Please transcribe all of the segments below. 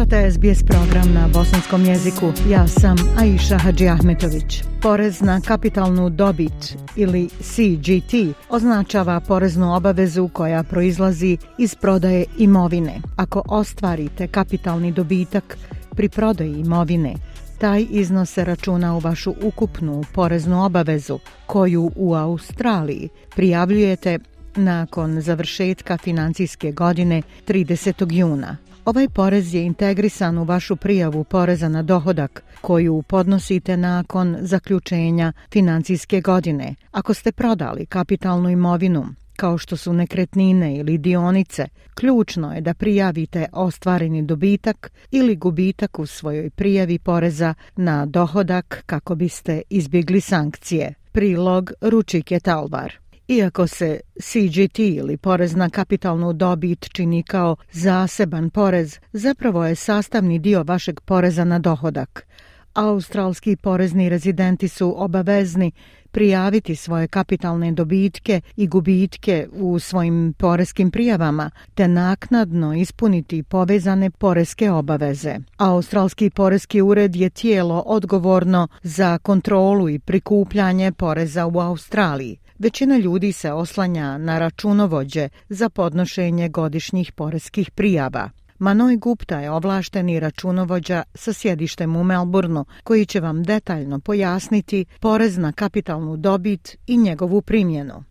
Slušate SBS program na bosanskom jeziku. Ja sam Aisha Hadži Ahmetović. Porez na kapitalnu dobit ili CGT označava poreznu obavezu koja proizlazi iz prodaje imovine. Ako ostvarite kapitalni dobitak pri prodaji imovine, taj iznos se računa u vašu ukupnu poreznu obavezu koju u Australiji prijavljujete nakon završetka financijske godine 30. juna. Ovaj porez je integrisan u vašu prijavu poreza na dohodak koju podnosite nakon zaključenja financijske godine. Ako ste prodali kapitalnu imovinu, kao što su nekretnine ili dionice, ključno je da prijavite ostvareni dobitak ili gubitak u svojoj prijavi poreza na dohodak kako biste izbjegli sankcije. Prilog Ručike Talvar. Iako se CGT ili porez na kapitalnu dobit čini kao zaseban porez, zapravo je sastavni dio vašeg poreza na dohodak. Australski porezni rezidenti su obavezni prijaviti svoje kapitalne dobitke i gubitke u svojim porezkim prijavama te naknadno ispuniti povezane poreske obaveze. Australski porezki ured je tijelo odgovorno za kontrolu i prikupljanje poreza u Australiji. Većina ljudi se oslanja na računovođe za podnošenje godišnjih poreskih prijava. Manoj Gupta je ovlašteni računovođa sa sjedištem u Melbourneu, koji će vam detaljno pojasniti porez na kapitalnu dobit i njegovu primjenu. Uh,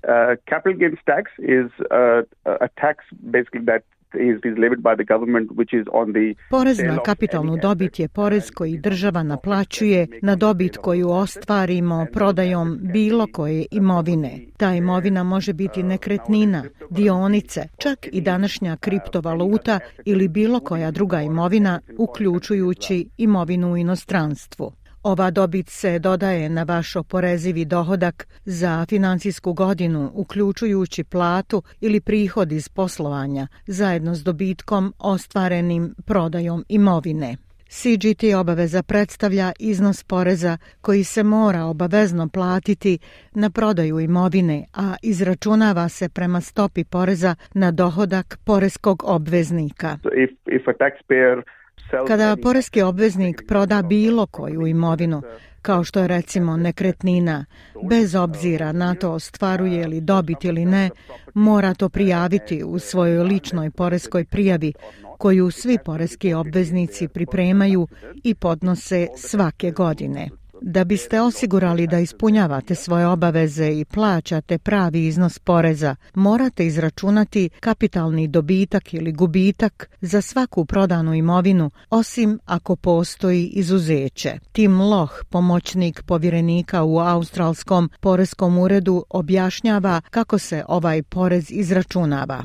capital gains tax is a, a tax basically that Porez na kapitalnu dobit je porez koji država naplaćuje na dobit koju ostvarimo prodajom bilo koje imovine. Ta imovina može biti nekretnina, dionice, čak i današnja kriptovaluta ili bilo koja druga imovina, uključujući imovinu u inostranstvu. Ova dobit se dodaje na vaš oporezivi dohodak za financijsku godinu, uključujući platu ili prihod iz poslovanja, zajedno s dobitkom ostvarenim prodajom imovine. CGT obaveza predstavlja iznos poreza koji se mora obavezno platiti na prodaju imovine, a izračunava se prema stopi poreza na dohodak poreskog obveznika. So if, if a taxpayer Kada poreski obveznik proda bilo koju imovinu, kao što je recimo nekretnina, bez obzira na to ostvaruje li dobit ili ne, mora to prijaviti u svojoj ličnoj poreskoj prijavi koju svi poreski obveznici pripremaju i podnose svake godine. Da biste osigurali da ispunjavate svoje obaveze i plaćate pravi iznos poreza, morate izračunati kapitalni dobitak ili gubitak za svaku prodanu imovinu, osim ako postoji izuzeće. Tim Loh, pomoćnik povjerenika u Australskom porezkom uredu, objašnjava kako se ovaj porez izračunava.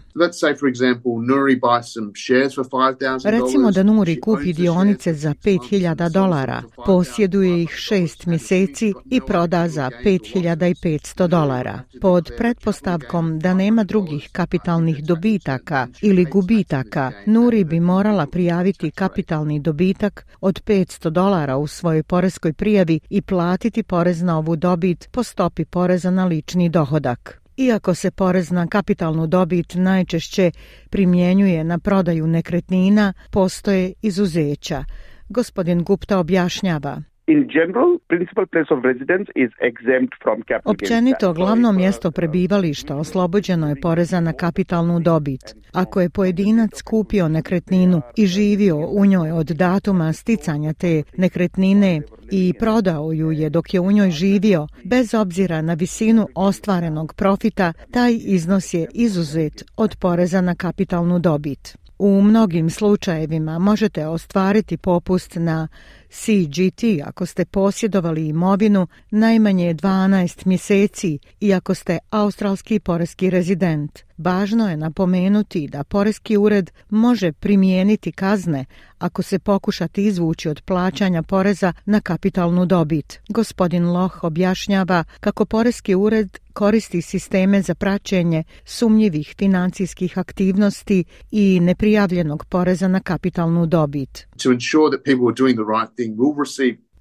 Recimo da Nuri kupi dionice za 5000 dolara, posjeduje ih 6 šest mjeseci i proda za 5500 dolara. Pod pretpostavkom da nema drugih kapitalnih dobitaka ili gubitaka, Nuri bi morala prijaviti kapitalni dobitak od 500 dolara u svojoj poreskoj prijavi i platiti porez na ovu dobit po stopi poreza na lični dohodak. Iako se porez na kapitalnu dobit najčešće primjenjuje na prodaju nekretnina, postoje izuzeća. Gospodin Gupta objašnjava. In general, principal place of residence is exempt from capital Općenito, glavno mjesto prebivališta oslobođeno je poreza na kapitalnu dobit. Ako je pojedinac kupio nekretninu i živio u njoj od datuma sticanja te nekretnine i prodao ju je dok je u njoj živio, bez obzira na visinu ostvarenog profita, taj iznos je izuzet od poreza na kapitalnu dobit. U mnogim slučajevima možete ostvariti popust na CGT ako ste posjedovali imovinu najmanje 12 mjeseci i ako ste australski poreski rezident. Važno je napomenuti da Poreski ured može primijeniti kazne ako se pokušati izvući od plaćanja poreza na kapitalnu dobit. Gospodin Loh objašnjava kako Poreski ured koristi sisteme za praćenje sumnjivih financijskih aktivnosti i neprijavljenog poreza na kapitalnu dobit. To ensure that people are doing the right thing,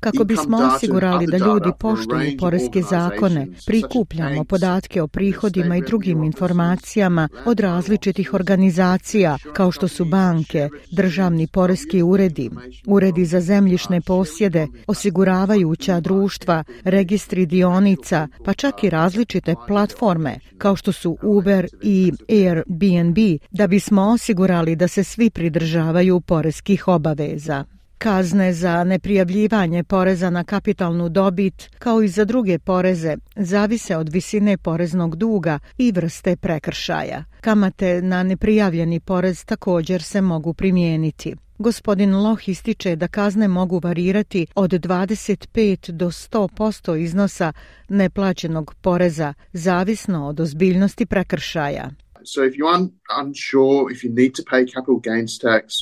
Kako bismo osigurali da ljudi poštuju poreske zakone, prikupljamo podatke o prihodima i drugim informacijama od različitih organizacija, kao što su banke, državni poreski uredi, uredi za zemljišne posjede, osiguravajuća društva, registri dionica, pa čak i različite platforme, kao što su Uber i Airbnb, da bismo osigurali da se svi pridržavaju poreskih obaveza. Kazne za neprijavljivanje poreza na kapitalnu dobit, kao i za druge poreze, zavise od visine poreznog duga i vrste prekršaja. Kamate na neprijavljeni porez također se mogu primijeniti. Gospodin Loh ističe da kazne mogu varirati od 25 do 100% iznosa neplaćenog poreza, zavisno od ozbiljnosti prekršaja.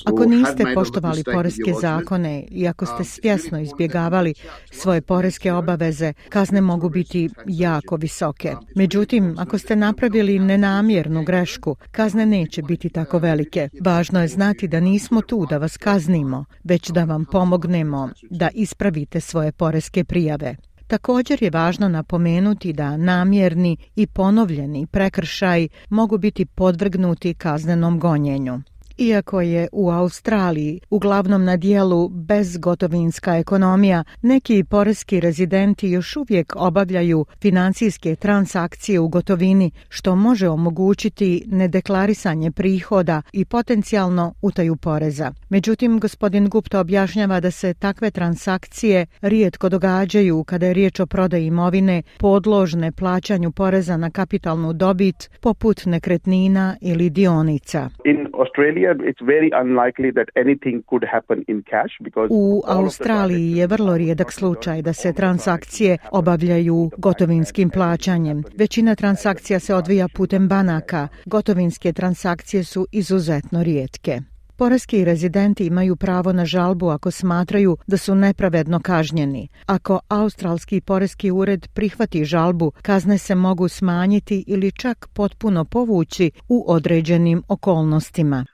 Ako niste poštovali poreske zakone i ako ste um, svjesno izbjegavali svoje poreske obaveze, kazne mogu biti jako visoke. Međutim, ako ste napravili nenamjernu grešku, kazne neće biti tako velike. Važno je znati da nismo tu da vas kaznimo, već da vam pomognemo da ispravite svoje poreske prijave. Također je važno napomenuti da namjerni i ponovljeni prekršaj mogu biti podvrgnuti kaznenom gonjenju. Iako je u Australiji uglavnom na dijelu bezgotovinska ekonomija, neki poreski rezidenti još uvijek obavljaju financijske transakcije u gotovini, što može omogućiti nedeklarisanje prihoda i potencijalno utaju poreza. Međutim, gospodin Gupta objašnjava da se takve transakcije rijetko događaju kada je riječ o prodaji imovine podložne plaćanju poreza na kapitalnu dobit poput nekretnina ili dionica. In Australia, U Australiji je vrlo rijedak slučaj da se transakcije obavljaju gotovinskim plaćanjem. Većina transakcija se odvija putem banaka. Gotovinske transakcije su izuzetno rijetke. Poreski rezidenti imaju pravo na žalbu ako smatraju da su nepravedno kažnjeni. Ako Australski poreski ured prihvati žalbu, kazne se mogu smanjiti ili čak potpuno povući u određenim okolnostima.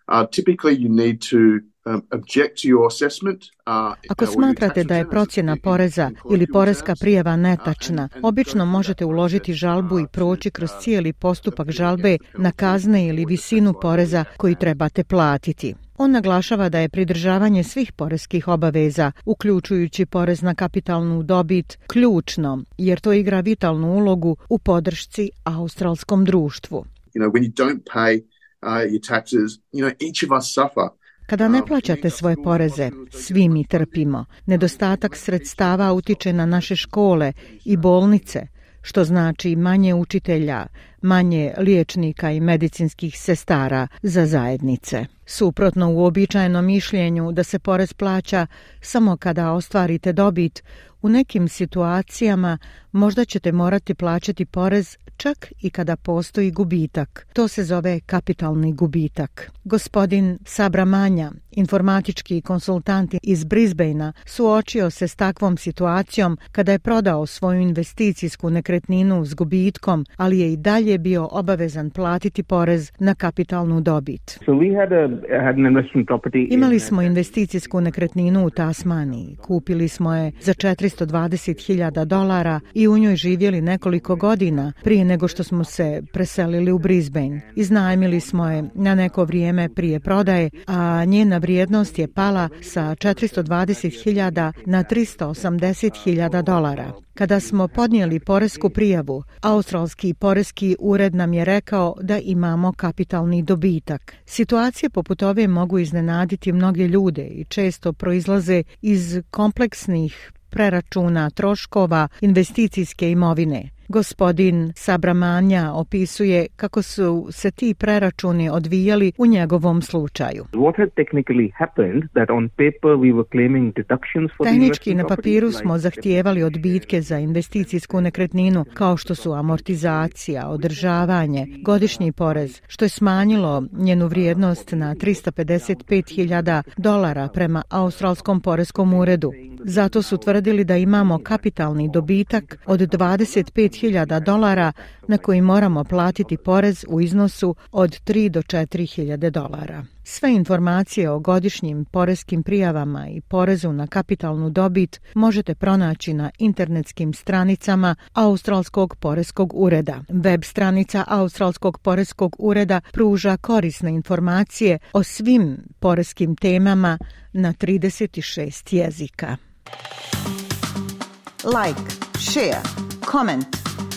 Um, uh, ako smatrate da je procjena poreza ili poreska prijava netačna, obično možete uložiti žalbu i proći kroz cijeli postupak žalbe na kazne ili visinu poreza koji trebate platiti. On naglašava da je pridržavanje svih poreskih obaveza, uključujući porez na kapitalnu dobit, ključno, jer to igra vitalnu ulogu u podršci australskom društvu. Kada ne plaćate svoje poreze, svi mi trpimo. Nedostatak sredstava utiče na naše škole i bolnice, što znači manje učitelja, manje liječnika i medicinskih sestara za zajednice. Suprotno u običajnom mišljenju da se porez plaća samo kada ostvarite dobit, u nekim situacijama možda ćete morati plaćati porez čak i kada postoji gubitak. To se zove kapitalni gubitak. Gospodin Sabra Manja, informatički konsultant iz Brisbanea, suočio se s takvom situacijom kada je prodao svoju investicijsku nekretninu s gubitkom, ali je i dalje bio obavezan platiti porez na kapitalnu dobit. Imali smo investicijsku nekretninu u Tasmaniji. Kupili smo je za 420.000 dolara i u njoj živjeli nekoliko godina prije nego što smo se preselili u Brisbane. Iznajmili smo je na neko vrijeme prije prodaje, a njena vrijednost je pala sa 420.000 na 380.000 dolara. Kada smo podnijeli poresku prijavu, Australski poreski ured nam je rekao da imamo kapitalni dobitak. Situacije poput ove mogu iznenaditi mnoge ljude i često proizlaze iz kompleksnih preračuna troškova investicijske imovine. Gospodin Sabramanja opisuje kako su se ti preračuni odvijali u njegovom slučaju. Tehnički na papiru smo zahtijevali odbitke za investicijsku nekretninu kao što su amortizacija, održavanje, godišnji porez, što je smanjilo njenu vrijednost na 355.000 dolara prema Australskom poreskom uredu. Zato su tvrdili da imamo kapitalni dobitak od 25.000 dolara na koji moramo platiti porez u iznosu od 3 do 4.000 dolara. Sve informacije o godišnjim poreskim prijavama i porezu na kapitalnu dobit možete pronaći na internetskim stranicama Australskog poreskog ureda. Web stranica Australskog poreskog ureda pruža korisne informacije o svim poreskim temama na 36 jezika. Like, share, comment.